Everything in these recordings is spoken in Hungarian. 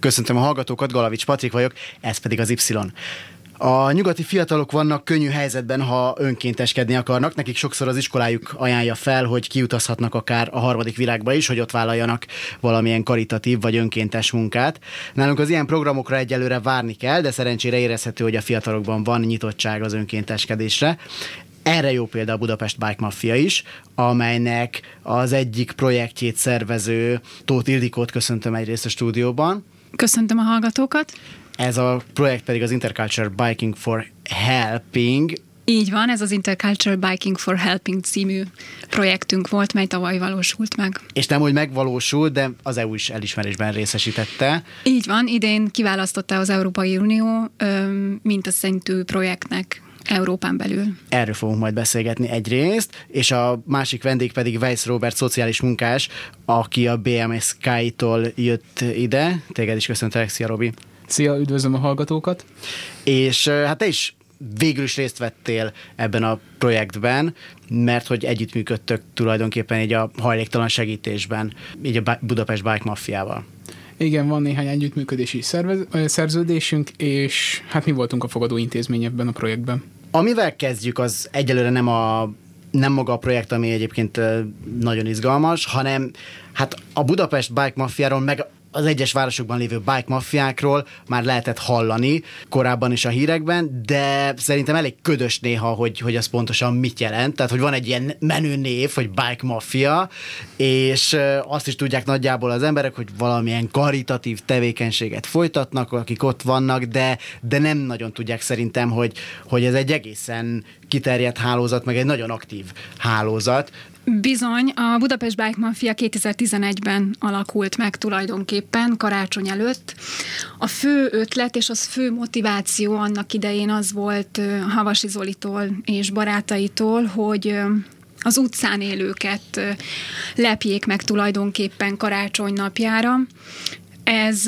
Köszöntöm a hallgatókat, Galavics Patrik vagyok, ez pedig az Y. A nyugati fiatalok vannak könnyű helyzetben, ha önkénteskedni akarnak. Nekik sokszor az iskolájuk ajánlja fel, hogy kiutazhatnak akár a harmadik világba is, hogy ott vállaljanak valamilyen karitatív vagy önkéntes munkát. Nálunk az ilyen programokra egyelőre várni kell, de szerencsére érezhető, hogy a fiatalokban van nyitottság az önkénteskedésre. Erre jó példa a Budapest Bike Mafia is, amelynek az egyik projektjét szervező Tóth Ildikót köszöntöm egyrészt a stúdióban. Köszöntöm a hallgatókat. Ez a projekt pedig az Interculture Biking for Helping. Így van, ez az Interculture Biking for Helping című projektünk volt, mely tavaly valósult meg. És nem úgy megvalósult, de az EU is elismerésben részesítette. Így van, idén kiválasztotta az Európai Unió mint a szentű projektnek Európán belül. Erről fogunk majd beszélgetni egyrészt, és a másik vendég pedig Weiss Robert, szociális munkás, aki a BMSK-tól jött ide. Téged is köszöntelek, szia Robi! Szia, üdvözlöm a hallgatókat! És hát te is végül is részt vettél ebben a projektben, mert hogy együttműködtök tulajdonképpen így a hajléktalan segítésben, így a Budapest Bike Mafiával. Igen, van néhány együttműködési szervez, szerződésünk, és hát mi voltunk a fogadó intézmény ebben a projektben. Amivel kezdjük, az egyelőre nem a nem maga a projekt, ami egyébként nagyon izgalmas, hanem hát a Budapest Bike Mafiáról, meg az egyes városokban lévő bike maffiákról már lehetett hallani korábban is a hírekben, de szerintem elég ködös néha, hogy, hogy az pontosan mit jelent. Tehát, hogy van egy ilyen menő név, hogy bike mafia, és azt is tudják nagyjából az emberek, hogy valamilyen karitatív tevékenységet folytatnak, akik ott vannak, de, de nem nagyon tudják szerintem, hogy, hogy ez egy egészen kiterjedt hálózat, meg egy nagyon aktív hálózat. Bizony, a Budapest Bike Mafia 2011-ben alakult meg tulajdonképpen, karácsony előtt. A fő ötlet és az fő motiváció annak idején az volt Havasi Zolitól és barátaitól, hogy az utcán élőket lepjék meg tulajdonképpen karácsony napjára. Ez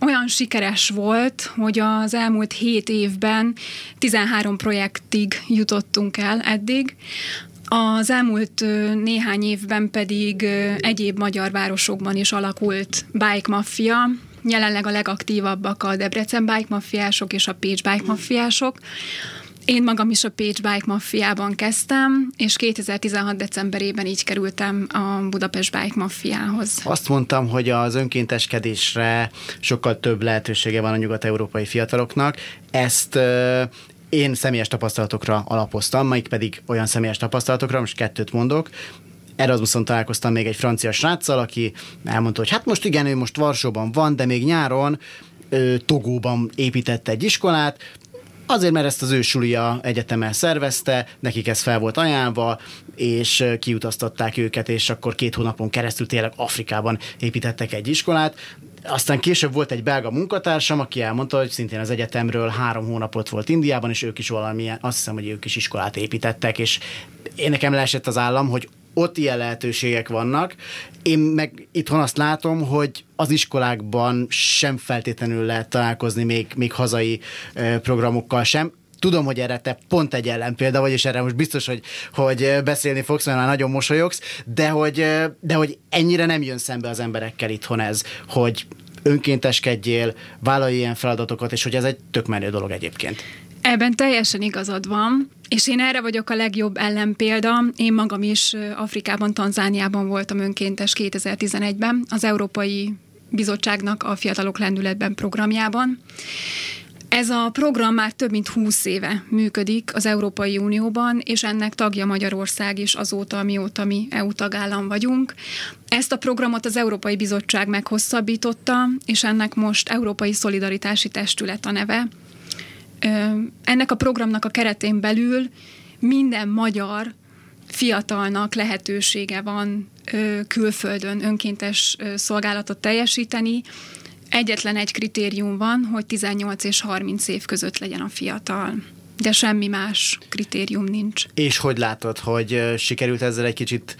olyan sikeres volt, hogy az elmúlt hét évben 13 projektig jutottunk el eddig, az elmúlt néhány évben pedig egyéb magyar városokban is alakult bike maffia, jelenleg a legaktívabbak a Debrecen bike maffiások és a Pécs bike maffiások. Én magam is a Pécs Bike Maffiában kezdtem, és 2016. decemberében így kerültem a Budapest Bike Maffiához. Azt mondtam, hogy az önkénteskedésre sokkal több lehetősége van a nyugat-európai fiataloknak. Ezt én személyes tapasztalatokra alapoztam, melyik pedig olyan személyes tapasztalatokra, most kettőt mondok, Erasmuson találkoztam még egy francia sráccal, aki elmondta, hogy hát most igen, ő most Varsóban van, de még nyáron ö, Togóban építette egy iskolát, Azért, mert ezt az ő sulia egyetemmel szervezte, nekik ez fel volt ajánlva, és kiutasztották őket, és akkor két hónapon keresztül tényleg Afrikában építettek egy iskolát. Aztán később volt egy belga munkatársam, aki elmondta, hogy szintén az egyetemről három hónapot volt Indiában, és ők is valamilyen, azt hiszem, hogy ők is iskolát építettek, és én nekem leesett az állam, hogy ott ilyen lehetőségek vannak. Én meg itthon azt látom, hogy az iskolákban sem feltétlenül lehet találkozni még, még hazai programokkal sem. Tudom, hogy erre te pont egy ellenpélda vagy, és erre most biztos, hogy, hogy beszélni fogsz, mert már nagyon mosolyogsz, de hogy, de hogy ennyire nem jön szembe az emberekkel itthon ez, hogy önkénteskedjél, vállalj ilyen feladatokat, és hogy ez egy tök menő dolog egyébként. Ebben teljesen igazad van, és én erre vagyok a legjobb ellenpélda. Én magam is Afrikában, Tanzániában voltam önkéntes 2011-ben, az Európai Bizottságnak a Fiatalok Lendületben programjában. Ez a program már több mint 20 éve működik az Európai Unióban, és ennek tagja Magyarország is azóta, mióta mi EU tagállam vagyunk. Ezt a programot az Európai Bizottság meghosszabbította, és ennek most Európai Szolidaritási Testület a neve. Ennek a programnak a keretén belül minden magyar fiatalnak lehetősége van külföldön önkéntes szolgálatot teljesíteni, Egyetlen egy kritérium van, hogy 18 és 30 év között legyen a fiatal de semmi más kritérium nincs. És hogy látod, hogy sikerült ezzel egy kicsit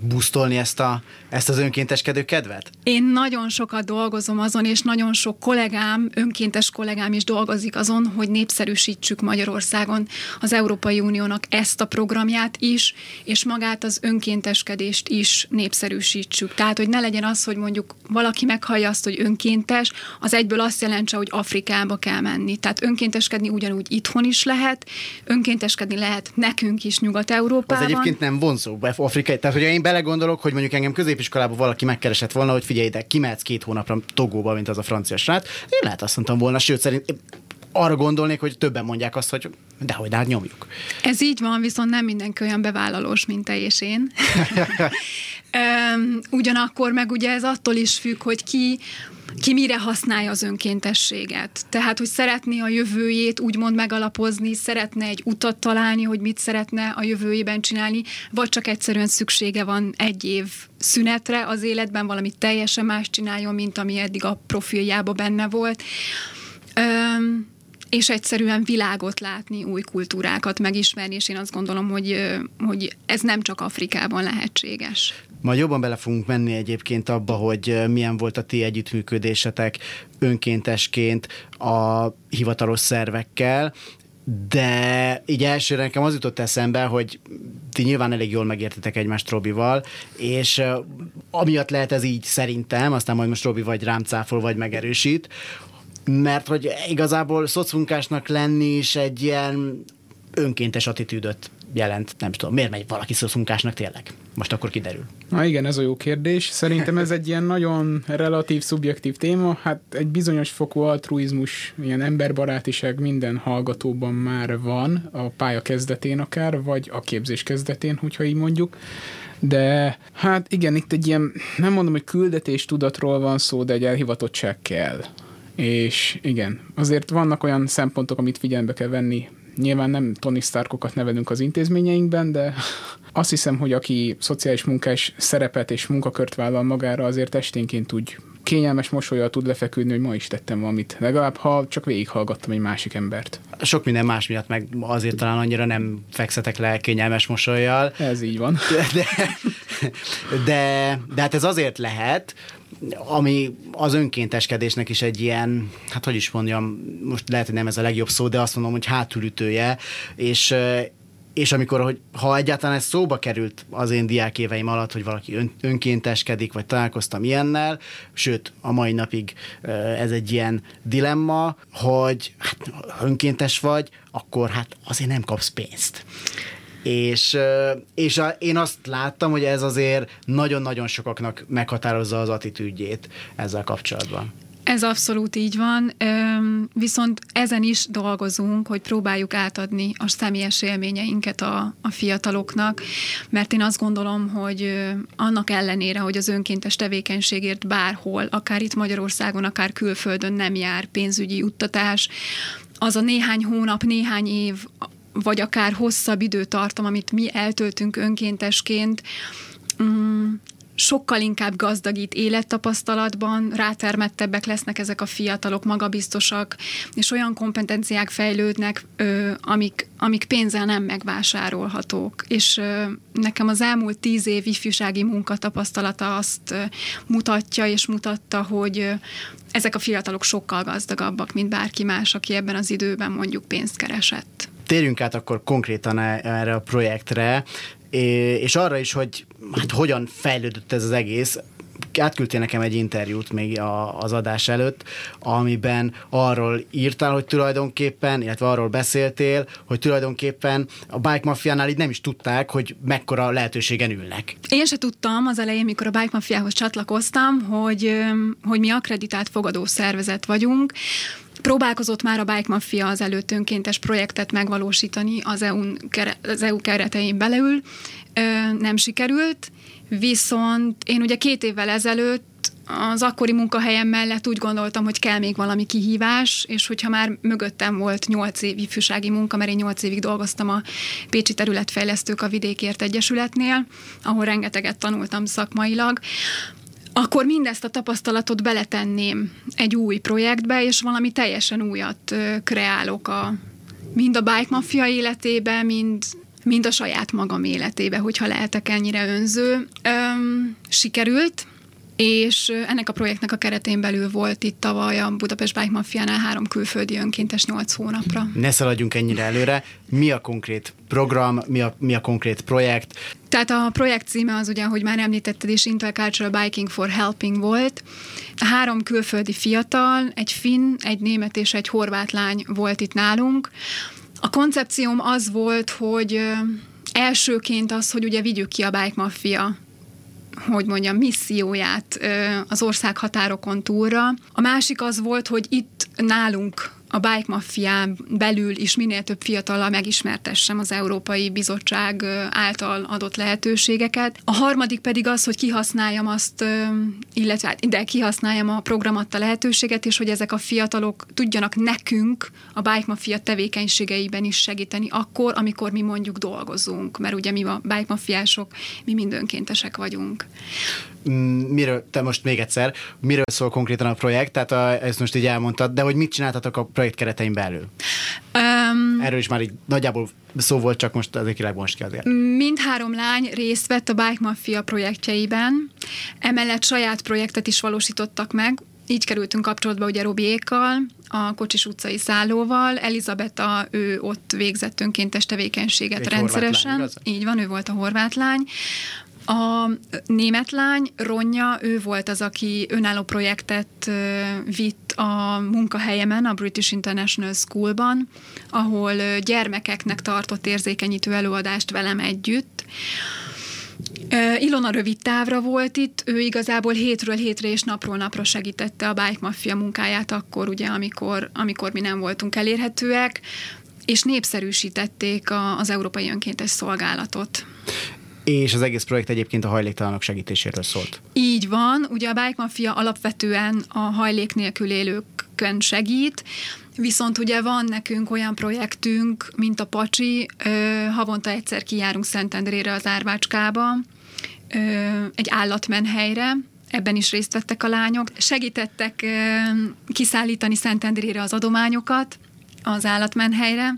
busztolni ezt, a, ezt az önkénteskedő kedvet? Én nagyon sokat dolgozom azon, és nagyon sok kollégám, önkéntes kollégám is dolgozik azon, hogy népszerűsítsük Magyarországon az Európai Uniónak ezt a programját is, és magát az önkénteskedést is népszerűsítsük. Tehát, hogy ne legyen az, hogy mondjuk valaki meghallja azt, hogy önkéntes, az egyből azt jelentse, hogy Afrikába kell menni. Tehát önkénteskedni ugyanúgy itthon is lehet, önkénteskedni lehet nekünk is Nyugat-Európában. Az egyébként nem vonzó afrikai. Tehát, hogyha én belegondolok, hogy mondjuk engem középiskolában valaki megkeresett volna, hogy figyelj ide, kimehetsz két hónapra Togóba, mint az a francia srác, én lehet azt mondtam volna, sőt, szerint arra gondolnék, hogy többen mondják azt, hogy dehogy, de hát nyomjuk. Ez így van, viszont nem mindenki olyan bevállalós, mint te és én. Ugyanakkor meg ugye ez attól is függ, hogy ki ki mire használja az önkéntességet. Tehát, hogy szeretné a jövőjét úgymond megalapozni, szeretne egy utat találni, hogy mit szeretne a jövőjében csinálni, vagy csak egyszerűen szüksége van egy év szünetre az életben, valamit teljesen más csináljon, mint ami eddig a profiljában benne volt. Öm, és egyszerűen világot látni, új kultúrákat megismerni, és én azt gondolom, hogy, hogy ez nem csak Afrikában lehetséges. Majd jobban bele fogunk menni egyébként abba, hogy milyen volt a ti együttműködésetek önkéntesként a hivatalos szervekkel, de így elsőre nekem az jutott eszembe, hogy ti nyilván elég jól megértetek egymást Robival, és amiatt lehet ez így szerintem, aztán majd most Robi vagy rám cáfol, vagy megerősít, mert hogy igazából szocmunkásnak lenni is egy ilyen önkéntes attitűdöt jelent, nem tudom, miért megy valaki szocimunkásnak tényleg? Most akkor kiderül. Na igen, ez a jó kérdés. Szerintem ez egy ilyen nagyon relatív, szubjektív téma. Hát egy bizonyos fokú altruizmus, ilyen emberbarátiság minden hallgatóban már van, a pálya kezdetén akár, vagy a képzés kezdetén, hogyha így mondjuk. De hát igen, itt egy ilyen, nem mondom, hogy küldetés tudatról van szó, de egy elhivatottság kell. És igen, azért vannak olyan szempontok, amit figyelembe kell venni. Nyilván nem Tony Starkokat nevelünk az intézményeinkben, de azt hiszem, hogy aki szociális munkás szerepet és munkakört vállal magára, azért esténként úgy kényelmes mosolyal tud lefeküdni, hogy ma is tettem valamit. Legalább, ha csak végighallgattam egy másik embert. Sok minden más miatt meg azért talán annyira nem fekszetek le kényelmes mosolyjal. Ez így van. De, de, de hát ez azért lehet, ami az önkénteskedésnek is egy ilyen, hát hogy is mondjam, most lehet, hogy nem ez a legjobb szó, de azt mondom, hogy hátulütője, és és amikor, hogy ha egyáltalán ez szóba került az én diákéveim alatt, hogy valaki ön, önkénteskedik, vagy találkoztam ilyennel, sőt, a mai napig ez egy ilyen dilemma, hogy hát, önkéntes vagy, akkor hát azért nem kapsz pénzt. És, és a, én azt láttam, hogy ez azért nagyon-nagyon sokaknak meghatározza az attitűdjét ezzel kapcsolatban. Ez abszolút így van, viszont ezen is dolgozunk, hogy próbáljuk átadni a személyes élményeinket a, a fiataloknak, mert én azt gondolom, hogy annak ellenére, hogy az önkéntes tevékenységért bárhol, akár itt Magyarországon, akár külföldön nem jár pénzügyi juttatás, az a néhány hónap, néhány év, vagy akár hosszabb időtartam, amit mi eltöltünk önkéntesként, mm, sokkal inkább gazdagít élettapasztalatban, rátermettebbek lesznek ezek a fiatalok, magabiztosak, és olyan kompetenciák fejlődnek, ö, amik, amik pénzzel nem megvásárolhatók. És ö, nekem az elmúlt tíz év ifjúsági munkatapasztalata azt ö, mutatja és mutatta, hogy ö, ezek a fiatalok sokkal gazdagabbak, mint bárki más, aki ebben az időben mondjuk pénzt keresett. Térjünk át akkor konkrétan e- erre a projektre, és arra is, hogy hát hogyan fejlődött ez az egész átküldtél nekem egy interjút még a, az adás előtt, amiben arról írtál, hogy tulajdonképpen, illetve arról beszéltél, hogy tulajdonképpen a Bike Mafiánál így nem is tudták, hogy mekkora lehetőségen ülnek. Én se tudtam az elején, mikor a Bike Mafiához csatlakoztam, hogy, hogy mi akreditált fogadó szervezet vagyunk, Próbálkozott már a Bike Mafia az előtt önkéntes projektet megvalósítani az EU, az EU keretein belül, nem sikerült, viszont én ugye két évvel ezelőtt az akkori munkahelyem mellett úgy gondoltam, hogy kell még valami kihívás, és hogyha már mögöttem volt nyolc év ifjúsági munka, mert én nyolc évig dolgoztam a Pécsi Területfejlesztők a Vidékért Egyesületnél, ahol rengeteget tanultam szakmailag, akkor mindezt a tapasztalatot beletenném egy új projektbe, és valami teljesen újat kreálok a, mind a Bike Mafia életébe, mind, mind a saját magam életébe, hogyha lehetek ennyire önző. Öm, sikerült, és ennek a projektnek a keretén belül volt itt tavaly a Budapest Bike Mafiánál három külföldi önkéntes 8 hónapra. Ne szaladjunk ennyire előre. Mi a konkrét program, mi a, mi a konkrét projekt? Tehát a projekt címe az ugye, hogy már említetted is, Intercultural Biking for Helping volt. Három külföldi fiatal, egy finn, egy német és egy horvát lány volt itt nálunk. A koncepcióm az volt, hogy elsőként az, hogy ugye vigyük ki a bike mafia hogy mondjam, misszióját az ország határokon túlra. A másik az volt, hogy itt nálunk a bike mafián belül is minél több fiatallal megismertessem az Európai Bizottság által adott lehetőségeket. A harmadik pedig az, hogy kihasználjam azt, illetve hát ide kihasználjam a program adta lehetőséget, és hogy ezek a fiatalok tudjanak nekünk a bike mafia tevékenységeiben is segíteni akkor, amikor mi mondjuk dolgozunk, mert ugye mi a bike mafiások, mi mindönkéntesek vagyunk. Miről, te most még egyszer, miről szól konkrétan a projekt, tehát a, ezt most így elmondtad, de hogy mit csináltatok a projekt keretein belül? Um, Erről is már így nagyjából szó volt, csak most azért kilebonst ki azért. Mindhárom lány részt vett a Bike Mafia projektjeiben, emellett saját projektet is valósítottak meg, így kerültünk kapcsolatba ugye Robiékkal, a Kocsis utcai szállóval. Elizabeta, ő ott végzett önkéntes tevékenységet Egy rendszeresen. Lány, így van, ő volt a horvát lány. A német lány, Ronja, ő volt az, aki önálló projektet vitt a munkahelyemen, a British International Schoolban, ahol gyermekeknek tartott érzékenyítő előadást velem együtt. Ilona rövid távra volt itt, ő igazából hétről hétre és napról napra segítette a Bike Mafia munkáját akkor, ugye, amikor, amikor mi nem voltunk elérhetőek, és népszerűsítették a, az Európai Önkéntes Szolgálatot. És az egész projekt egyébként a hajléktalanok segítéséről szólt. Így van, ugye a Bike Mafia alapvetően a hajlék nélkül élőkön segít, Viszont ugye van nekünk olyan projektünk, mint a Pacsi, havonta egyszer kijárunk Szentendrére az Árvácskába, egy állatmenhelyre, ebben is részt vettek a lányok. Segítettek kiszállítani Szentendrére az adományokat az állatmenhelyre.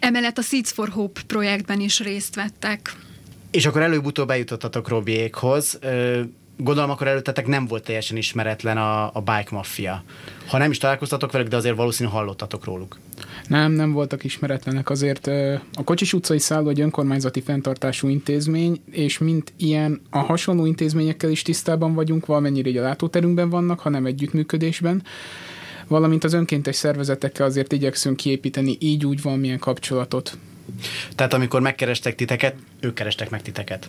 Emellett a Seeds for Hope projektben is részt vettek. És akkor előbb-utóbb eljutottatok Robiékhoz. Gondolom, akkor előttetek nem volt teljesen ismeretlen a, a Bike Mafia. Ha nem is találkoztatok velük, de azért valószínűleg hallottatok róluk. Nem, nem voltak ismeretlenek. Azért a Kocsis utcai szálló egy önkormányzati fenntartású intézmény, és mint ilyen a hasonló intézményekkel is tisztában vagyunk, valamennyire így a látóterünkben vannak, hanem együttműködésben valamint az önkéntes szervezetekkel azért igyekszünk kiépíteni így úgy valamilyen kapcsolatot. Tehát amikor megkerestek titeket, ők kerestek meg titeket.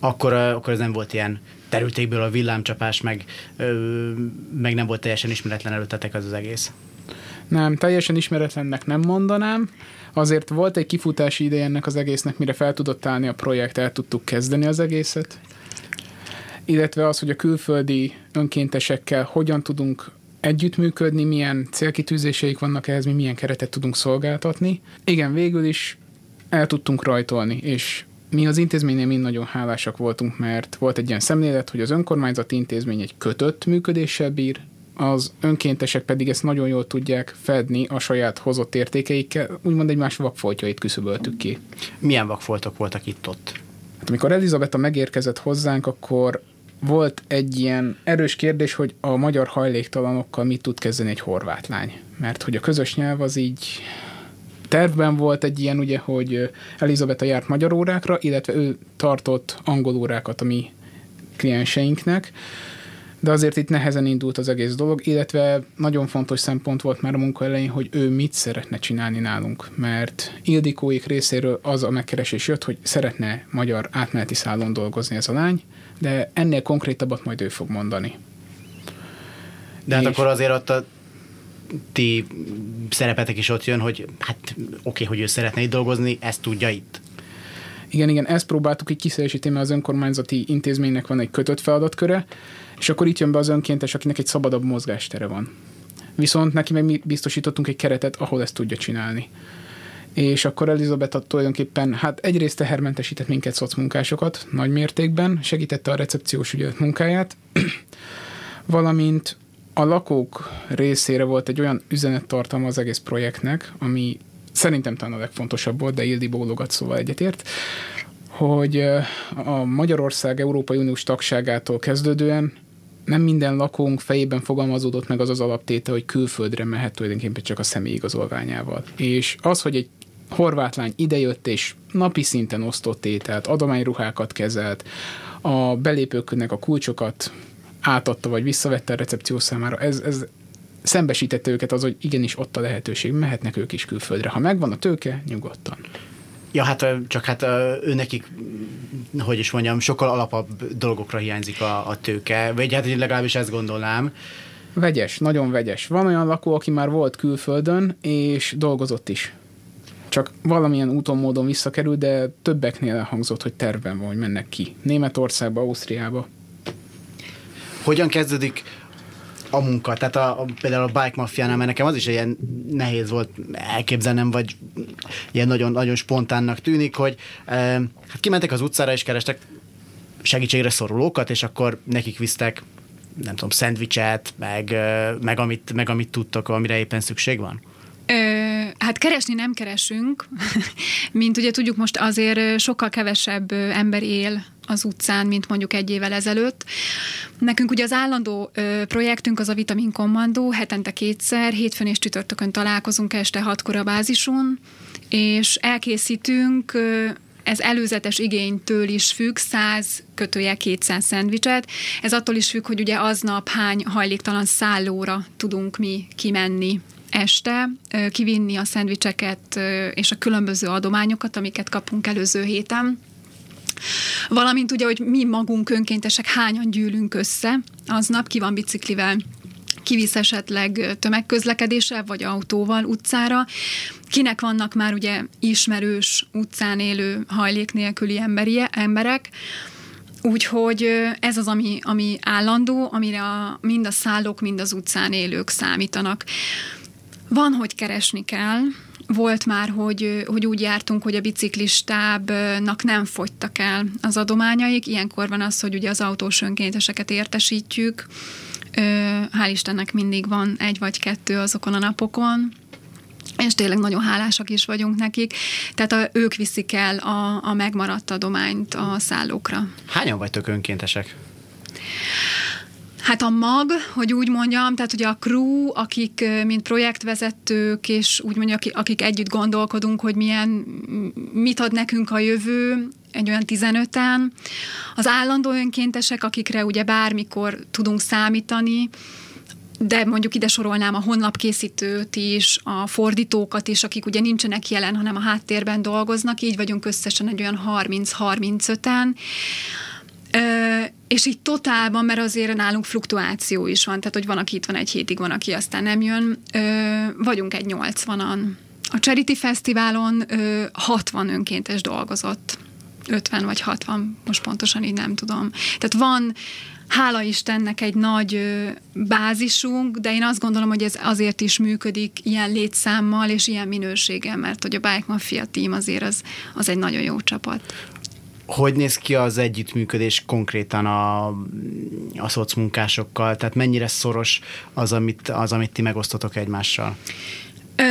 Akkor, akkor ez nem volt ilyen terültékből a villámcsapás, meg, meg nem volt teljesen ismeretlen előttetek az az egész. Nem, teljesen ismeretlennek nem mondanám. Azért volt egy kifutási ideje ennek az egésznek, mire fel tudott állni a projekt, el tudtuk kezdeni az egészet. Illetve az, hogy a külföldi önkéntesekkel hogyan tudunk együttműködni, milyen célkitűzéseik vannak ehhez, mi milyen keretet tudunk szolgáltatni. Igen, végül is el tudtunk rajtolni, és mi az intézménynél mind nagyon hálásak voltunk, mert volt egy ilyen szemlélet, hogy az önkormányzati intézmény egy kötött működéssel bír, az önkéntesek pedig ezt nagyon jól tudják fedni a saját hozott értékeikkel, úgymond egymás vakfoltjait küszöböltük ki. Milyen vakfoltok voltak itt-ott? Hát, amikor Elizabeta megérkezett hozzánk, akkor volt egy ilyen erős kérdés, hogy a magyar hajléktalanokkal mit tud kezdeni egy horvát lány. Mert hogy a közös nyelv az így tervben volt egy ilyen, ugye, hogy Elizabeta járt magyar órákra, illetve ő tartott angol órákat a mi klienseinknek, de azért itt nehezen indult az egész dolog, illetve nagyon fontos szempont volt már a munka elején, hogy ő mit szeretne csinálni nálunk, mert Ildikóik részéről az a megkeresés jött, hogy szeretne magyar átmeneti szállón dolgozni ez a lány, de ennél konkrétabbat majd ő fog mondani. De hát És... akkor azért ott a ti szerepetek is ott jön, hogy hát oké, okay, hogy ő szeretne itt dolgozni, ezt tudja itt. Igen, igen, ezt próbáltuk így kiszélesíteni, mert az önkormányzati intézménynek van egy kötött feladatköre, és akkor itt jön be az önkéntes, akinek egy szabadabb mozgástere van. Viszont neki meg mi biztosítottunk egy keretet, ahol ezt tudja csinálni. és akkor Elizabeth tulajdonképpen, hát egyrészt tehermentesített minket szocmunkásokat nagy mértékben, segítette a recepciós ügyet munkáját, valamint a lakók részére volt egy olyan üzenettartalma az egész projektnek, ami szerintem talán a legfontosabb volt, de Ildi bólogat szóval egyetért, hogy a Magyarország Európai Uniós tagságától kezdődően nem minden lakónk fejében fogalmazódott meg az az alaptéte, hogy külföldre mehet tulajdonképpen csak a személyigazolványával. És az, hogy egy horvát lány idejött és napi szinten osztott ételt, adományruhákat kezelt, a belépőknek a kulcsokat átadta, vagy visszavette a recepció számára, ez, ez szembesítette őket az, hogy igenis ott a lehetőség, mehetnek ők is külföldre. Ha megvan a tőke, nyugodtan. Ja, hát csak hát ő nekik, hogy is mondjam, sokkal alapabb dolgokra hiányzik a, a tőke, vagy hát én legalábbis ezt gondolnám. Vegyes, nagyon vegyes. Van olyan lakó, aki már volt külföldön, és dolgozott is. Csak valamilyen úton, módon visszakerült, de többeknél elhangzott, hogy tervben van, hogy mennek ki. Németországba, Ausztriába. Hogyan kezdődik a munka. Tehát a, a, például a Bike Mafiánál, mert nekem az is ilyen nehéz volt elképzelnem, vagy ilyen nagyon, nagyon spontánnak tűnik, hogy e, hát kimentek az utcára és kerestek segítségre szorulókat, és akkor nekik visztek nem tudom, szendvicset, meg, meg, amit, meg amit tudtok, amire éppen szükség van? Ö, hát keresni nem keresünk, mint ugye tudjuk most azért sokkal kevesebb ember él az utcán, mint mondjuk egy évvel ezelőtt. Nekünk ugye az állandó projektünk az a Vitamin Kommandó, hetente kétszer, hétfőn és csütörtökön találkozunk este hatkor a bázison, és elkészítünk ez előzetes igénytől is függ, 100 kötője 200 szendvicset. Ez attól is függ, hogy ugye aznap hány hajléktalan szállóra tudunk mi kimenni este kivinni a szendvicseket és a különböző adományokat, amiket kapunk előző héten. Valamint ugye, hogy mi magunk önkéntesek hányan gyűlünk össze, aznap ki van biciklivel kivisz esetleg tömegközlekedéssel vagy autóval utcára. Kinek vannak már ugye ismerős utcán élő hajlék nélküli emberi, emberek, Úgyhogy ez az, ami, ami állandó, amire a, mind a szállók, mind az utcán élők számítanak. Van, hogy keresni kell, volt már, hogy, hogy úgy jártunk, hogy a biciklistábnak nem fogytak el az adományaik. Ilyenkor van az, hogy ugye az autós önkénteseket értesítjük. Hál' Istennek mindig van egy vagy kettő azokon a napokon, és tényleg nagyon hálásak is vagyunk nekik. Tehát a, ők viszik el a, a megmaradt adományt a szállókra. Hányan vagytok önkéntesek? Hát a mag, hogy úgy mondjam, tehát ugye a crew, akik mint projektvezetők, és úgy mondja, akik együtt gondolkodunk, hogy milyen, mit ad nekünk a jövő, egy olyan 15-en. Az állandó önkéntesek, akikre ugye bármikor tudunk számítani, de mondjuk ide sorolnám a honlapkészítőt is, a fordítókat is, akik ugye nincsenek jelen, hanem a háttérben dolgoznak, így vagyunk összesen egy olyan 30-35-en. És így totálban, mert azért nálunk fluktuáció is van, tehát hogy van, aki itt van egy hétig, van, aki aztán nem jön, ö, vagyunk egy 80-an. A Charity Fesztiválon ö, 60 önkéntes dolgozott. 50 vagy 60, most pontosan így nem tudom. Tehát van, hála Istennek egy nagy ö, bázisunk, de én azt gondolom, hogy ez azért is működik ilyen létszámmal és ilyen minőséggel, mert hogy a Bike Mafia team azért az, az egy nagyon jó csapat. Hogy néz ki az együttműködés konkrétan a, a szocmunkásokkal? Tehát mennyire szoros az, amit, az, amit ti megosztotok egymással? Ö,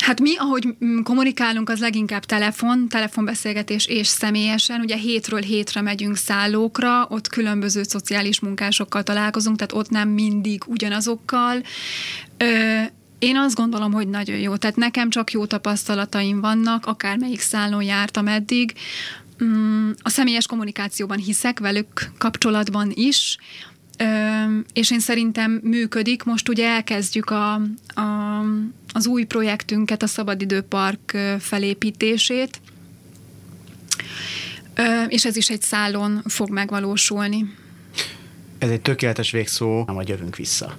Hát mi, ahogy kommunikálunk, az leginkább telefon, telefonbeszélgetés és személyesen. Ugye hétről hétre megyünk szállókra, ott különböző szociális munkásokkal találkozunk, tehát ott nem mindig ugyanazokkal. Ö, én azt gondolom, hogy nagyon jó. Tehát nekem csak jó tapasztalataim vannak, akármelyik szállón jártam eddig. Mm, a személyes kommunikációban hiszek velük kapcsolatban is, és én szerintem működik. Most ugye elkezdjük a, a, az új projektünket, a Szabadidőpark felépítését, és ez is egy szálon fog megvalósulni. Ez egy tökéletes végszó, majd jövünk vissza.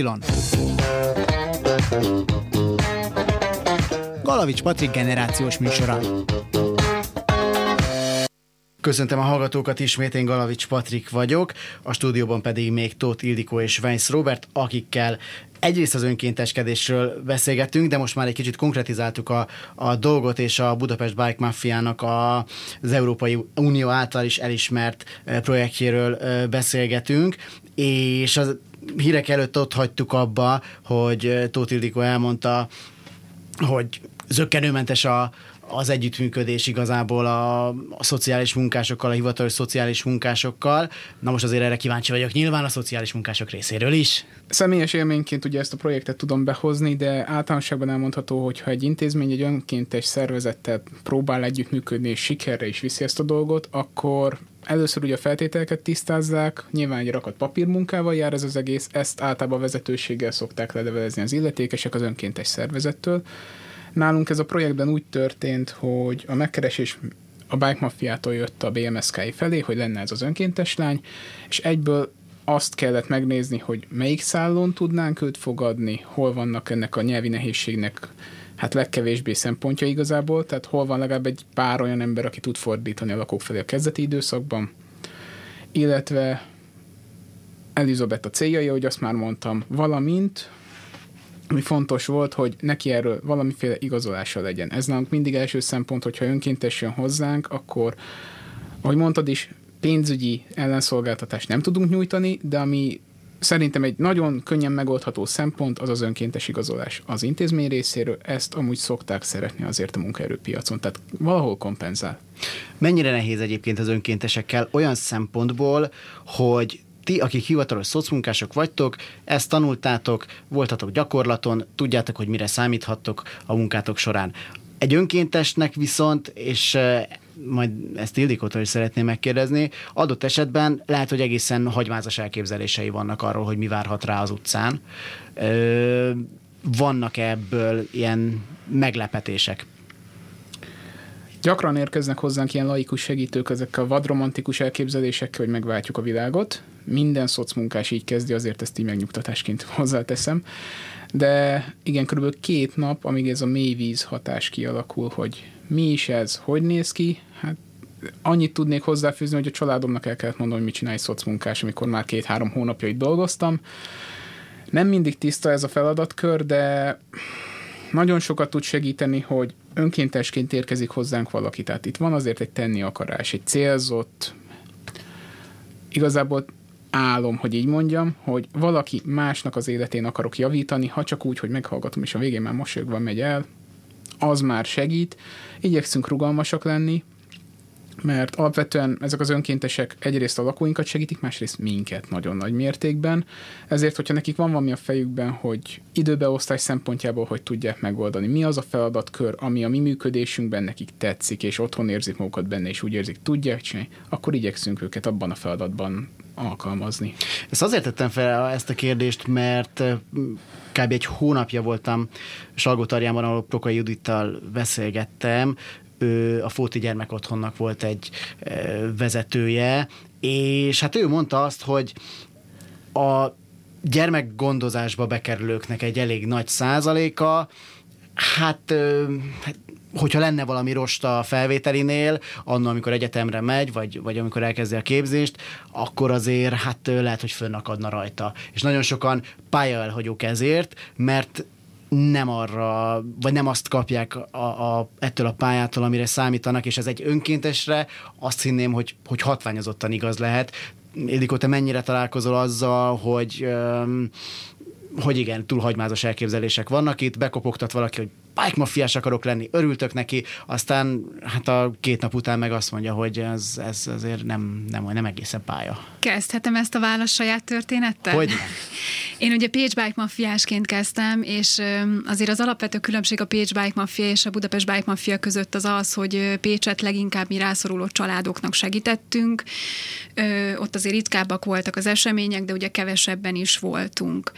Y. Galavics Patrik generációs műsora. Köszöntöm a hallgatókat ismét, én Galavics Patrik vagyok, a stúdióban pedig még Tóth Ildikó és Weiss Robert, akikkel egyrészt az önkénteskedésről beszélgettünk, de most már egy kicsit konkretizáltuk a, a dolgot, és a Budapest Bike Mafiának a, az Európai Unió által is elismert eh, projektjéről eh, beszélgetünk, és az hírek előtt ott hagytuk abba, hogy eh, Tóth Ildikó elmondta, hogy zöggenőmentes a, az együttműködés igazából a, a szociális munkásokkal, a hivatalos szociális munkásokkal. Na most azért erre kíváncsi vagyok, nyilván a szociális munkások részéről is. Személyes élményként ugye ezt a projektet tudom behozni, de általánosságban elmondható, hogy ha egy intézmény egy önkéntes szervezettel próbál együttműködni és sikerre is viszi ezt a dolgot, akkor először ugye a feltételeket tisztázzák, nyilván egy rakat papírmunkával jár ez az egész, ezt általában a vezetőséggel szokták ledevelezni az illetékesek az önkéntes szervezettől. Nálunk ez a projektben úgy történt, hogy a megkeresés a Bike Mafiától jött a BMSK felé, hogy lenne ez az önkéntes lány, és egyből azt kellett megnézni, hogy melyik szállón tudnánk őt fogadni, hol vannak ennek a nyelvi nehézségnek hát legkevésbé szempontja igazából, tehát hol van legalább egy pár olyan ember, aki tud fordítani a lakók felé a kezdeti időszakban, illetve Elizabeth a céljai, ahogy azt már mondtam, valamint ami fontos volt, hogy neki erről valamiféle igazolása legyen. Ez nálunk mindig első szempont, hogyha önkéntes jön hozzánk, akkor, ahogy mondtad is, pénzügyi ellenszolgáltatást nem tudunk nyújtani, de ami szerintem egy nagyon könnyen megoldható szempont az az önkéntes igazolás az intézmény részéről. Ezt amúgy szokták szeretni azért a munkaerőpiacon, tehát valahol kompenzál. Mennyire nehéz egyébként az önkéntesekkel olyan szempontból, hogy ti, akik hivatalos szocmunkások vagytok, ezt tanultátok, voltatok gyakorlaton, tudjátok, hogy mire számíthattok a munkátok során. Egy önkéntesnek viszont, és eh, majd ezt Ildikótól is szeretném megkérdezni, adott esetben lehet, hogy egészen hagymázas elképzelései vannak arról, hogy mi várhat rá az utcán. Vannak ebből ilyen meglepetések? Gyakran érkeznek hozzánk ilyen laikus segítők ezekkel a vadromantikus elképzelésekkel, hogy megváltjuk a világot. Minden szocmunkás így kezdi, azért ezt így megnyugtatásként hozzáteszem. De igen, körülbelül két nap, amíg ez a mélyvíz hatás kialakul, hogy mi is ez, hogy néz ki, annyit tudnék hozzáfűzni, hogy a családomnak el kellett mondanom, hogy mit csinálj szocmunkás, amikor már két-három hónapja itt dolgoztam. Nem mindig tiszta ez a feladatkör, de nagyon sokat tud segíteni, hogy önkéntesként érkezik hozzánk valaki. Tehát itt van azért egy tenni akarás, egy célzott, igazából álom, hogy így mondjam, hogy valaki másnak az életén akarok javítani, ha csak úgy, hogy meghallgatom, és a végén már mosolyogva megy el, az már segít. Igyekszünk rugalmasak lenni, mert alapvetően ezek az önkéntesek egyrészt a lakóinkat segítik, másrészt minket nagyon nagy mértékben. Ezért, hogyha nekik van valami a fejükben, hogy időbeosztás szempontjából hogy tudják megoldani, mi az a feladatkör, ami a mi működésünkben nekik tetszik, és otthon érzik magukat benne, és úgy érzik, tudják csinálni, akkor igyekszünk őket abban a feladatban alkalmazni. Ezt azért tettem fel ezt a kérdést, mert kb. egy hónapja voltam Salgótarjánban, ahol Prokai Judittal beszélgettem, a Fóti Gyermek volt egy vezetője, és hát ő mondta azt, hogy a gyermekgondozásba bekerülőknek egy elég nagy százaléka, hát, hát hogyha lenne valami rosta a felvételinél, annak, amikor egyetemre megy, vagy, vagy amikor elkezdi a képzést, akkor azért hát lehet, hogy fönnakadna rajta. És nagyon sokan pályaelhagyók ezért, mert nem arra, vagy nem azt kapják a, a, ettől a pályától, amire számítanak, és ez egy önkéntesre azt hinném, hogy, hogy hatványozottan igaz lehet. Ildikó, te mennyire találkozol azzal, hogy hogy igen, túl hagymázas elképzelések vannak itt, bekopogtat valaki, hogy bike mafiás akarok lenni, örültök neki, aztán hát a két nap után meg azt mondja, hogy ez, ez azért nem, nem, nem egészen pálya. Kezdhetem ezt a válasz saját történettel? Hogy Én ugye Pécs Bike mafiásként kezdtem, és azért az alapvető különbség a Pécs Bike Mafia és a Budapest Bike Mafia között az az, hogy Pécset leginkább mi rászoruló családoknak segítettünk. Ott azért ritkábbak voltak az események, de ugye kevesebben is voltunk.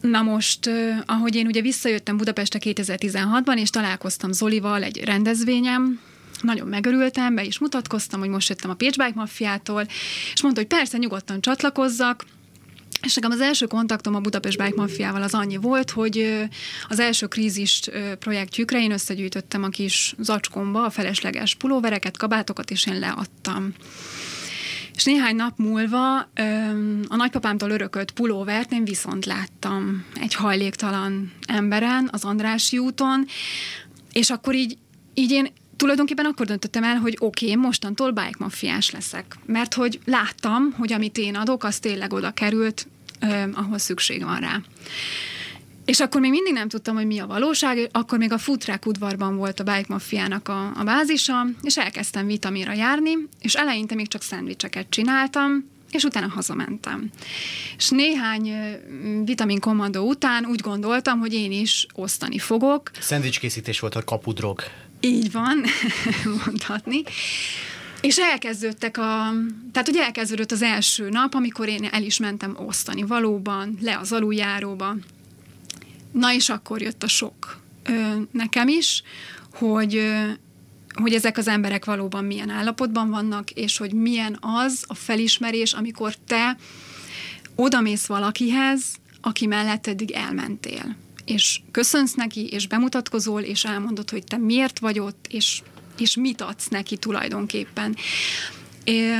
Na most, ahogy én ugye visszajöttem Budapestre 2016-ban, és találkoztam Zolival egy rendezvényem, nagyon megörültem, be is mutatkoztam, hogy most jöttem a Pécs Bike Mafiától, és mondta, hogy persze, nyugodtan csatlakozzak, és nekem az első kontaktom a Budapest Bike Mafiával az annyi volt, hogy az első krízis projektjükre én összegyűjtöttem a kis zacskomba a felesleges pulóvereket, kabátokat, és én leadtam. És néhány nap múlva a nagypapámtól örökölt pulóvert én viszont láttam egy hajléktalan emberen az Andrási úton, és akkor így, így én tulajdonképpen akkor döntöttem el, hogy oké, okay, mostantól bike mafiás leszek. Mert hogy láttam, hogy amit én adok, az tényleg oda került, ahol szükség van rá. És akkor még mindig nem tudtam, hogy mi a valóság, akkor még a futrák udvarban volt a Bike Mafiának a, a bázisa, és elkezdtem vitamira járni, és eleinte még csak szendvicseket csináltam, és utána hazamentem. És néhány vitamin kommandó után úgy gondoltam, hogy én is osztani fogok. Szendvicskészítés volt a kapudrog. Így van, mondhatni. És elkezdődtek a, tehát hogy elkezdődött az első nap, amikor én el is mentem osztani valóban, le az aluljáróba, Na és akkor jött a sok nekem is, hogy, hogy ezek az emberek valóban milyen állapotban vannak, és hogy milyen az a felismerés, amikor te odamész valakihez, aki mellett eddig elmentél. és köszönsz neki, és bemutatkozol, és elmondod, hogy te miért vagy ott, és, és mit adsz neki tulajdonképpen. É,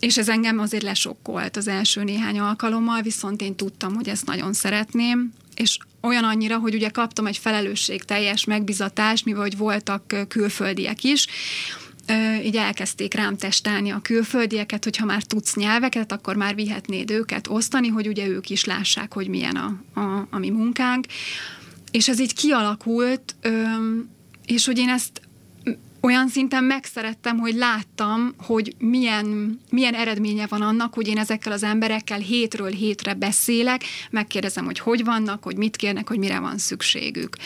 és ez engem azért lesokkolt az első néhány alkalommal, viszont én tudtam, hogy ezt nagyon szeretném, és olyan annyira, hogy ugye kaptam egy felelősségteljes megbizatást, mivel hogy voltak külföldiek is, így elkezdték rám testálni a külföldieket, hogy ha már tudsz nyelveket, akkor már vihetnéd őket osztani, hogy ugye ők is lássák, hogy milyen a, a, a mi munkánk. És ez így kialakult, és hogy én ezt olyan szinten megszerettem, hogy láttam, hogy milyen, milyen eredménye van annak, hogy én ezekkel az emberekkel hétről hétre beszélek, megkérdezem, hogy hogy vannak, hogy mit kérnek, hogy mire van szükségük.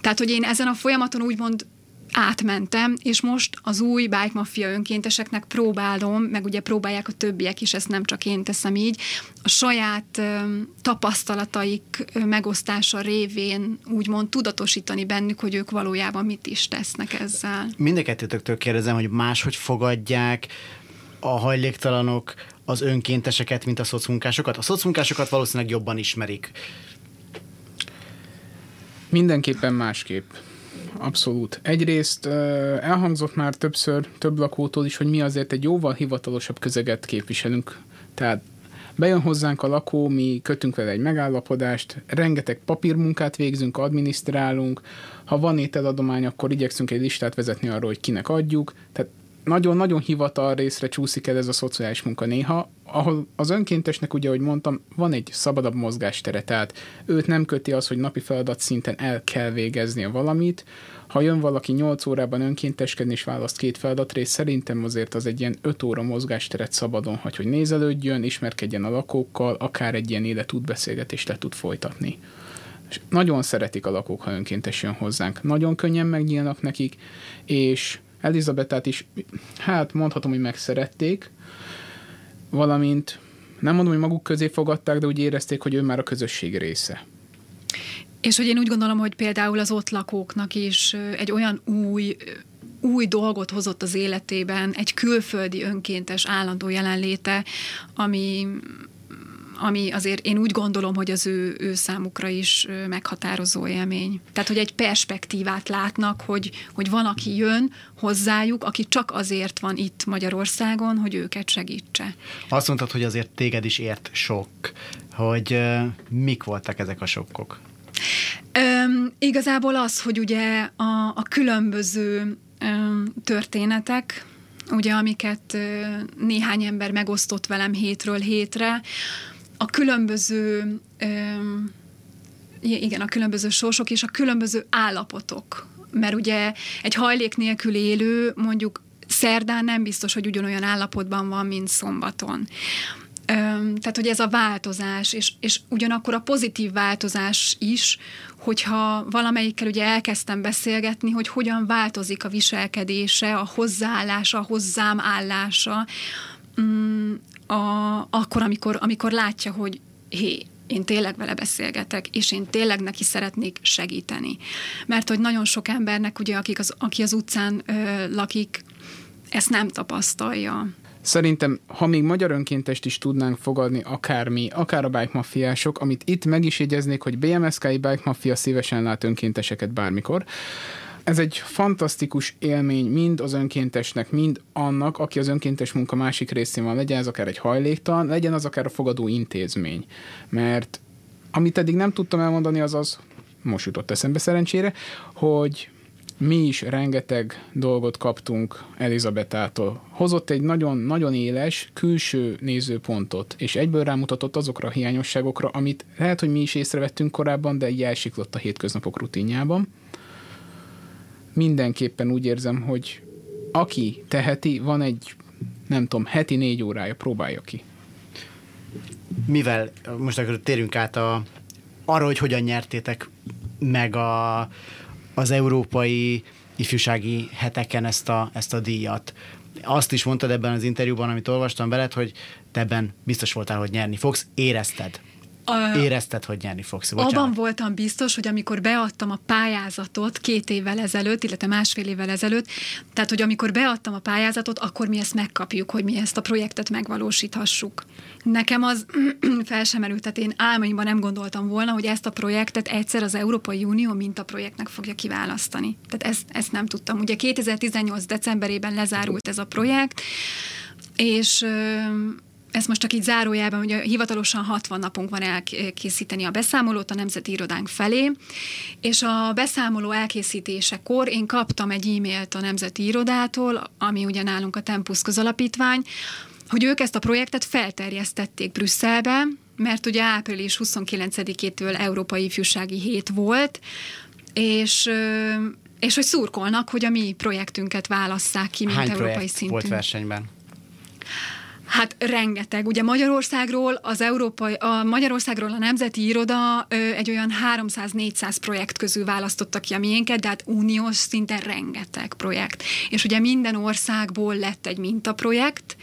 Tehát, hogy én ezen a folyamaton úgymond átmentem, és most az új Bike Mafia önkénteseknek próbálom, meg ugye próbálják a többiek is, ezt nem csak én teszem így, a saját tapasztalataik megosztása révén úgymond tudatosítani bennük, hogy ők valójában mit is tesznek ezzel. Mindenkettőtöktől kérdezem, hogy máshogy fogadják a hajléktalanok az önkénteseket, mint a szocmunkásokat? A szocmunkásokat valószínűleg jobban ismerik. Mindenképpen másképp. Abszolút. Egyrészt elhangzott már többször, több lakótól is, hogy mi azért egy jóval hivatalosabb közeget képviselünk. Tehát bejön hozzánk a lakó, mi kötünk vele egy megállapodást, rengeteg papírmunkát végzünk, adminisztrálunk, ha van ételadomány, akkor igyekszünk egy listát vezetni arról, hogy kinek adjuk, tehát nagyon-nagyon hivatal részre csúszik el ez a szociális munka néha, ahol az önkéntesnek ugye, ahogy mondtam, van egy szabadabb mozgástere, tehát őt nem köti az, hogy napi feladat szinten el kell végeznie valamit, ha jön valaki 8 órában önkénteskedni és választ két feladatrészt, szerintem azért az egy ilyen 5 óra mozgásteret szabadon hagy, hogy nézelődjön, ismerkedjen a lakókkal, akár egy ilyen életútbeszélgetést le tud folytatni. És nagyon szeretik a lakók, ha önkéntes jön hozzánk. Nagyon könnyen megnyílnak nekik, és Elizabetát is, hát mondhatom, hogy megszerették, valamint nem mondom, hogy maguk közé fogadták, de úgy érezték, hogy ő már a közösség része. És hogy én úgy gondolom, hogy például az ott lakóknak is egy olyan új új dolgot hozott az életében, egy külföldi önkéntes állandó jelenléte, ami, ami azért én úgy gondolom, hogy az ő, ő számukra is meghatározó élmény. Tehát, hogy egy perspektívát látnak, hogy, hogy van, aki jön hozzájuk, aki csak azért van itt Magyarországon, hogy őket segítse. Azt mondtad, hogy azért téged is ért sok, hogy uh, mik voltak ezek a sokkok? Üm, igazából az, hogy ugye a, a különböző üm, történetek, ugye amiket néhány ember megosztott velem hétről hétre, a különböző igen, a különböző sorsok és a különböző állapotok. Mert ugye egy hajlék nélkül élő mondjuk szerdán nem biztos, hogy ugyanolyan állapotban van, mint szombaton. Tehát, hogy ez a változás, és, és ugyanakkor a pozitív változás is, hogyha valamelyikkel ugye elkezdtem beszélgetni, hogy hogyan változik a viselkedése, a hozzáállása, a hozzám állása, mm, a, akkor, amikor, amikor látja, hogy hé, én tényleg vele beszélgetek, és én tényleg neki szeretnék segíteni. Mert hogy nagyon sok embernek, ugye, akik az, aki az utcán ö, lakik, ezt nem tapasztalja. Szerintem, ha még magyar önkéntest is tudnánk fogadni, akármi, akár a bike mafiások, amit itt meg is jegyeznék, hogy BMSK-i bike mafia szívesen lát önkénteseket bármikor, ez egy fantasztikus élmény mind az önkéntesnek, mind annak, aki az önkéntes munka másik részén van, legyen ez akár egy hajléktalan, legyen az akár a fogadó intézmény. Mert amit eddig nem tudtam elmondani, az az, most jutott eszembe szerencsére, hogy mi is rengeteg dolgot kaptunk Elizabetától. Hozott egy nagyon-nagyon éles külső nézőpontot, és egyből rámutatott azokra a hiányosságokra, amit lehet, hogy mi is észrevettünk korábban, de így elsiklott a hétköznapok rutinjában mindenképpen úgy érzem, hogy aki teheti, van egy, nem tudom, heti négy órája, próbálja ki. Mivel, most akkor térjünk át a, arra, hogy hogyan nyertétek meg a, az európai ifjúsági heteken ezt a, ezt a díjat. Azt is mondtad ebben az interjúban, amit olvastam veled, hogy te ebben biztos voltál, hogy nyerni fogsz. Érezted? A- érezted, hogy nyerni fogsz? Bocsánat. Abban voltam biztos, hogy amikor beadtam a pályázatot két évvel ezelőtt, illetve másfél évvel ezelőtt, tehát hogy amikor beadtam a pályázatot, akkor mi ezt megkapjuk, hogy mi ezt a projektet megvalósíthassuk. Nekem az fel sem merült, tehát én álmaimban nem gondoltam volna, hogy ezt a projektet egyszer az Európai Unió mintaprojektnek fogja kiválasztani. Tehát ezt, ezt nem tudtam. Ugye 2018. decemberében lezárult ez a projekt, és ezt most csak így zárójában, ugye hivatalosan 60 napunk van elkészíteni a beszámolót a Nemzeti Irodánk felé, és a beszámoló elkészítésekor én kaptam egy e-mailt a Nemzeti Irodától, ami ugye nálunk a Tempus közalapítvány, hogy ők ezt a projektet felterjesztették Brüsszelbe, mert ugye április 29-től Európai Ifjúsági Hét volt, és és hogy szurkolnak, hogy a mi projektünket válasszák ki, mint Hány európai szintű. volt versenyben? Hát rengeteg. Ugye Magyarországról az európai, a Magyarországról a Nemzeti Iroda ö, egy olyan 300-400 projekt közül választotta ki a miénket, de hát uniós szinten rengeteg projekt. És ugye minden országból lett egy mintaprojekt,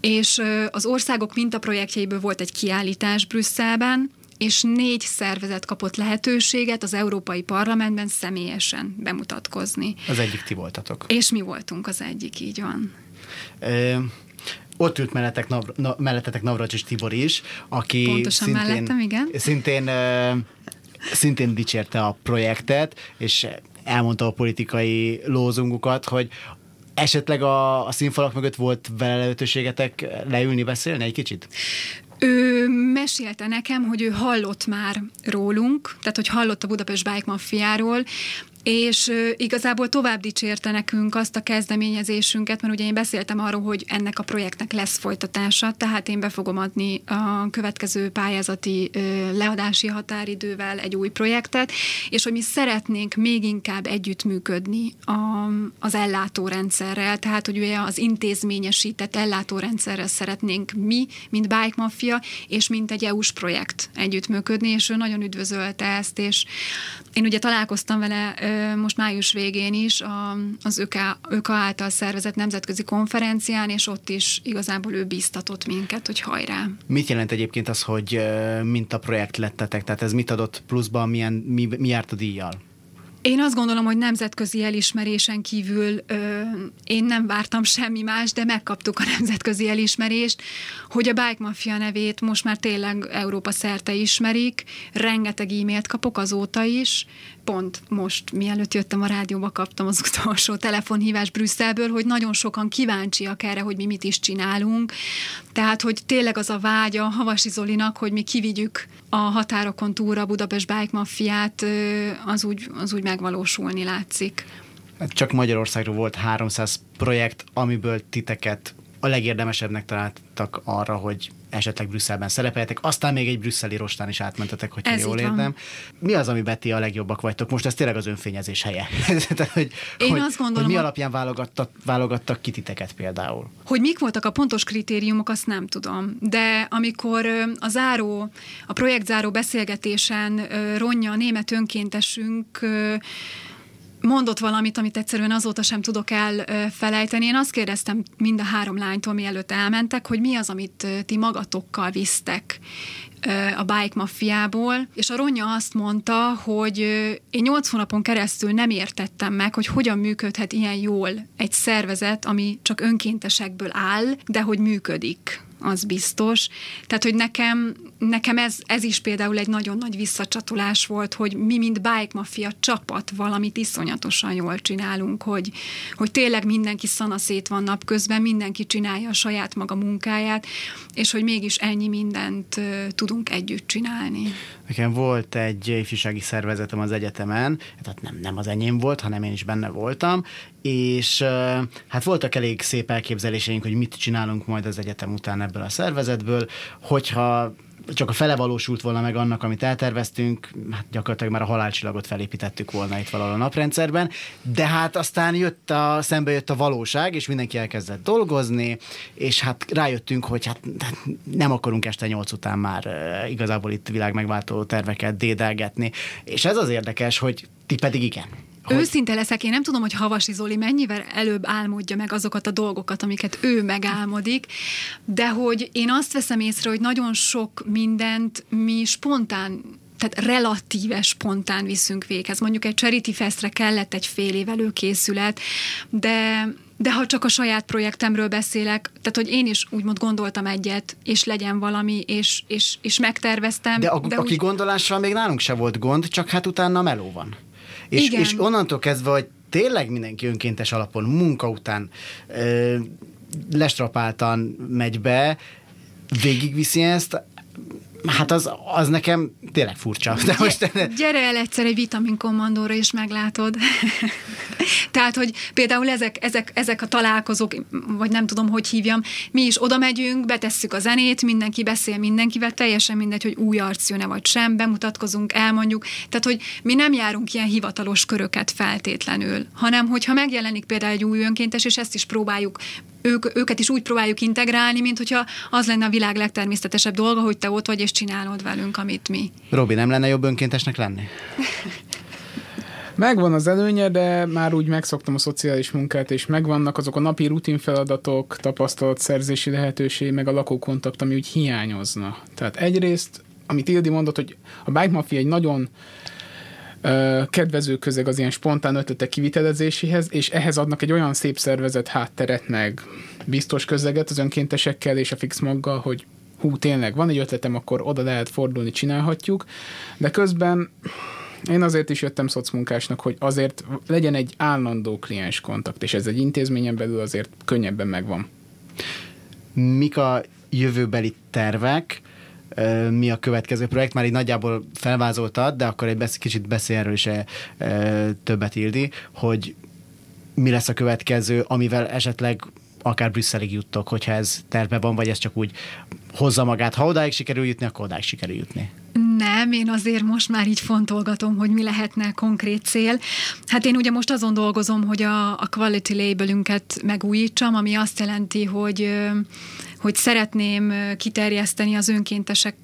és ö, az országok mintaprojektjeiből volt egy kiállítás Brüsszelben, és négy szervezet kapott lehetőséget az Európai Parlamentben személyesen bemutatkozni. Az egyik ti voltatok. És mi voltunk az egyik, így van. Ö, ott ült mellettek, Nav, na, mellettetek Navracsis Tibor is, aki Pontosan szintén, mellettem, igen. Szintén, szintén dicsérte a projektet, és elmondta a politikai lózungukat, hogy esetleg a, a színfalak mögött volt vele lehetőségetek leülni, beszélni egy kicsit? Ő mesélte nekem, hogy ő hallott már rólunk, tehát hogy hallott a Budapest Bike Mafiáról, és igazából tovább dicsérte nekünk azt a kezdeményezésünket, mert ugye én beszéltem arról, hogy ennek a projektnek lesz folytatása, tehát én be fogom adni a következő pályázati leadási határidővel egy új projektet, és hogy mi szeretnénk még inkább együttműködni a, az ellátórendszerrel, tehát hogy ugye az intézményesített ellátórendszerrel szeretnénk mi, mint Bike Mafia, és mint egy EU-s projekt együttműködni, és ő nagyon üdvözölte ezt, és én ugye találkoztam vele most május végén is a, az ÖKA, ÖKA által szervezett nemzetközi konferencián, és ott is igazából ő bíztatott minket, hogy hajrá. Mit jelent egyébként az, hogy ö, mint a projekt lettetek? Tehát ez mit adott pluszban, milyen, mi, mi járt a díjjal? Én azt gondolom, hogy nemzetközi elismerésen kívül ö, én nem vártam semmi más, de megkaptuk a nemzetközi elismerést, hogy a Bike Mafia nevét most már tényleg Európa szerte ismerik, rengeteg e-mailt kapok azóta is, pont most, mielőtt jöttem a rádióba, kaptam az utolsó telefonhívás Brüsszelből, hogy nagyon sokan kíváncsiak erre, hogy mi mit is csinálunk. Tehát, hogy tényleg az a vágya Havasi Zolinak, hogy mi kivigyük a határokon túlra a Budapest Bike Mafiát, az úgy, az úgy megvalósulni látszik. Hát Csak Magyarországról volt 300 projekt, amiből titeket a legérdemesebbnek találtak arra, hogy esetleg Brüsszelben szerepeljetek, aztán még egy brüsszeli rostán is átmentetek, hogyha Ez jól értem. Mi az, amiben ti a legjobbak vagytok? Most ez tényleg az önfényezés helye. Tehát, hogy, Én hogy, azt gondolom, hogy mi alapján válogattak, válogattak ki titeket például? Hogy mik voltak a pontos kritériumok, azt nem tudom. De amikor a záró, a projektzáró beszélgetésen ö, Ronja, a német önkéntesünk mondott valamit, amit egyszerűen azóta sem tudok elfelejteni. Én azt kérdeztem mind a három lánytól, mielőtt elmentek, hogy mi az, amit ti magatokkal visztek a Bike Mafiából, és a Ronja azt mondta, hogy én nyolc hónapon keresztül nem értettem meg, hogy hogyan működhet ilyen jól egy szervezet, ami csak önkéntesekből áll, de hogy működik az biztos. Tehát, hogy nekem, nekem ez, ez is például egy nagyon nagy visszacsatolás volt, hogy mi, mint Bike Mafia csapat valamit iszonyatosan jól csinálunk, hogy, hogy tényleg mindenki szanaszét van napközben, mindenki csinálja a saját maga munkáját, és hogy mégis ennyi mindent tudunk együtt csinálni. Nekem volt egy ifjúsági szervezetem az egyetemen, tehát nem, nem az enyém volt, hanem én is benne voltam, és hát voltak elég szép elképzeléseink, hogy mit csinálunk majd az egyetem után ebből a szervezetből, hogyha csak a fele valósult volna meg annak, amit elterveztünk, hát gyakorlatilag már a halálcsillagot felépítettük volna itt valahol a naprendszerben, de hát aztán jött a, szembe jött a valóság, és mindenki elkezdett dolgozni, és hát rájöttünk, hogy hát nem akarunk este nyolc után már igazából itt világ megváltó terveket dédelgetni, és ez az érdekes, hogy ti pedig igen. Hogy- Őszinte leszek, én nem tudom, hogy Havasi Zoli mennyivel előbb álmodja meg azokat a dolgokat, amiket ő megálmodik, de hogy én azt veszem észre, hogy nagyon sok mindent mi spontán tehát relatíve spontán viszünk véghez. Mondjuk egy Charity Festre kellett egy fél év előkészület, de, de ha csak a saját projektemről beszélek, tehát hogy én is úgymond gondoltam egyet, és legyen valami, és, és, és megterveztem. De a, de a úgy- kigondolással még nálunk se volt gond, csak hát utána meló van. És, Igen. és onnantól kezdve, hogy tényleg mindenki önkéntes alapon, munka után ö, lestrapáltan megy be, végigviszi ezt, hát az, az nekem tényleg furcsa. De most, Gyere el egyszer egy vitamin kommandóra, és meglátod. Tehát, hogy például ezek, ezek, ezek a találkozók, vagy nem tudom, hogy hívjam, mi is oda megyünk, betesszük a zenét, mindenki beszél mindenkivel, teljesen mindegy, hogy új arc jön-e vagy sem, bemutatkozunk, elmondjuk. Tehát, hogy mi nem járunk ilyen hivatalos köröket feltétlenül, hanem hogyha megjelenik például egy új önkéntes, és ezt is próbáljuk ők, őket is úgy próbáljuk integrálni, mint hogyha az lenne a világ legtermészetesebb dolga, hogy te ott vagy és csinálod velünk, amit mi. Robi, nem lenne jobb önkéntesnek lenni? Megvan az előnye, de már úgy megszoktam a szociális munkát, és megvannak azok a napi rutin feladatok, tapasztalatszerzési lehetőség, meg a lakókontakt, ami úgy hiányozna. Tehát egyrészt, amit Ildi mondott, hogy a Bike Mafia egy nagyon kedvező közeg az ilyen spontán ötletek kivitelezéséhez, és ehhez adnak egy olyan szép szervezet hátteret, meg biztos közeget az önkéntesekkel és a fix maggal, hogy hú, tényleg van egy ötletem, akkor oda lehet fordulni, csinálhatjuk, de közben én azért is jöttem szocmunkásnak, hogy azért legyen egy állandó kliens kontakt, és ez egy intézményen belül azért könnyebben megvan. Mik a jövőbeli tervek, mi a következő projekt? Már így nagyjából felvázoltad, de akkor egy kicsit beszélj erről is e, e, többet Ildi, hogy mi lesz a következő, amivel esetleg akár Brüsszelig juttok, hogyha ez terve van, vagy ez csak úgy hozza magát. Ha odáig sikerül jutni, akkor odáig sikerül jutni. Nem, én azért most már így fontolgatom, hogy mi lehetne konkrét cél. Hát én ugye most azon dolgozom, hogy a, a quality labelünket megújítsam, ami azt jelenti, hogy, hogy szeretném kiterjeszteni az önkéntesek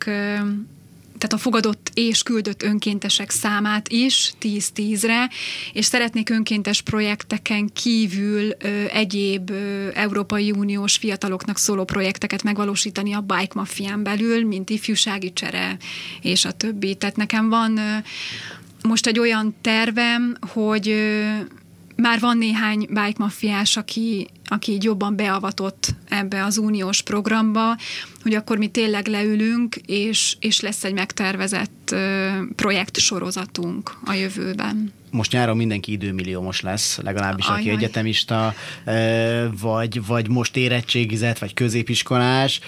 tehát a fogadott és küldött önkéntesek számát is 10-10-re, és szeretnék önkéntes projekteken kívül egyéb Európai Uniós fiataloknak szóló projekteket megvalósítani a Bike Mafián belül, mint ifjúsági csere és a többi. Tehát nekem van most egy olyan tervem, hogy már van néhány bike mafiás, aki, aki így jobban beavatott ebbe az uniós programba, hogy akkor mi tényleg leülünk, és, és lesz egy megtervezett ö, projektsorozatunk a jövőben. most nyáron mindenki időmilliómos lesz, legalábbis aki Ajaj. egyetemista, ö, vagy, vagy most érettségizett, vagy középiskolás,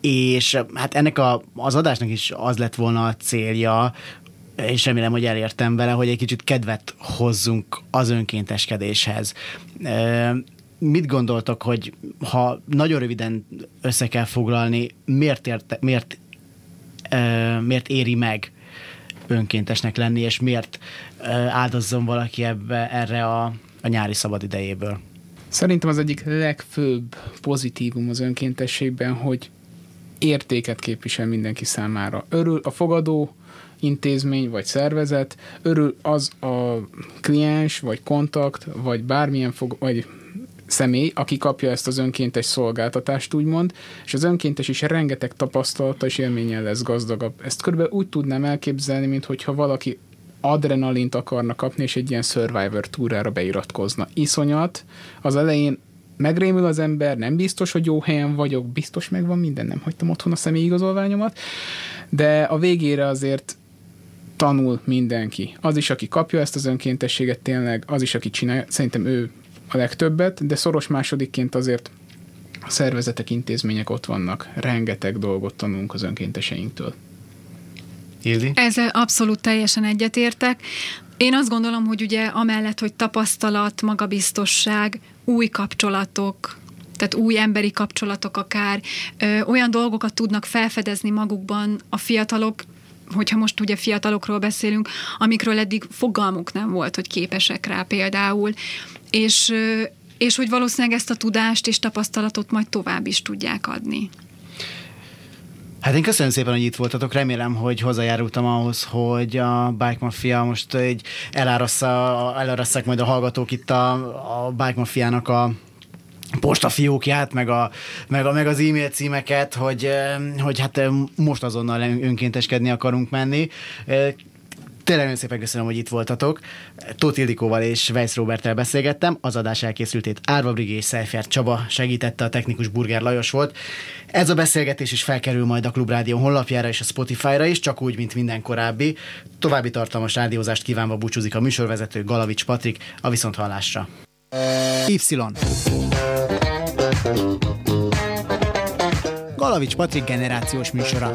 és hát ennek a, az adásnak is az lett volna a célja, és remélem, hogy elértem vele, hogy egy kicsit kedvet hozzunk az önkénteskedéshez. Mit gondoltok, hogy ha nagyon röviden össze kell foglalni, miért, érte, miért, miért éri meg önkéntesnek lenni, és miért áldozzon valaki ebbe, erre a, a nyári szabad idejéből? Szerintem az egyik legfőbb pozitívum az önkéntességben, hogy értéket képvisel mindenki számára. Örül a fogadó intézmény vagy szervezet, örül az a kliens, vagy kontakt, vagy bármilyen fog, vagy személy, aki kapja ezt az önkéntes szolgáltatást, úgymond, és az önkéntes is rengeteg tapasztalata és élménnyel lesz gazdagabb. Ezt körülbelül úgy tudnám elképzelni, mint hogyha valaki adrenalint akarna kapni, és egy ilyen Survivor túrára beiratkozna. Iszonyat, az elején megrémül az ember, nem biztos, hogy jó helyen vagyok, biztos megvan minden, nem hagytam otthon a személyigazolványomat, de a végére azért tanul mindenki. Az is, aki kapja ezt az önkéntességet tényleg, az is, aki csinálja, szerintem ő a legtöbbet, de szoros másodikként azért a szervezetek, intézmények ott vannak. Rengeteg dolgot tanulunk az önkénteseinktől. Ildi? Ezzel abszolút teljesen egyetértek. Én azt gondolom, hogy ugye amellett, hogy tapasztalat, magabiztosság, új kapcsolatok, tehát új emberi kapcsolatok akár, ö, olyan dolgokat tudnak felfedezni magukban a fiatalok, hogyha most ugye fiatalokról beszélünk, amikről eddig fogalmuk nem volt, hogy képesek rá például, és, és hogy valószínűleg ezt a tudást és tapasztalatot majd tovább is tudják adni. Hát én köszönöm szépen, hogy itt voltatok. Remélem, hogy hozzájárultam ahhoz, hogy a Bike Mafia most egy elárasszák majd a hallgatók itt a, a Bike Mafiának a postafiókját, meg, a, meg, a, meg az e-mail címeket, hogy, hogy hát most azonnal önkénteskedni akarunk menni. Tényleg nagyon szépen köszönöm, hogy itt voltatok. Tóth Ildikóval és Weiss Roberttel beszélgettem. Az adás elkészültét Árva Brigi és Szelfjár Csaba segítette, a technikus Burger Lajos volt. Ez a beszélgetés is felkerül majd a Klubrádió honlapjára és a Spotify-ra is, csak úgy, mint minden korábbi. További tartalmas rádiózást kívánva búcsúzik a műsorvezető Galavics Patrik a Viszonthallásra. Y. Galavics Patrik generációs műsora.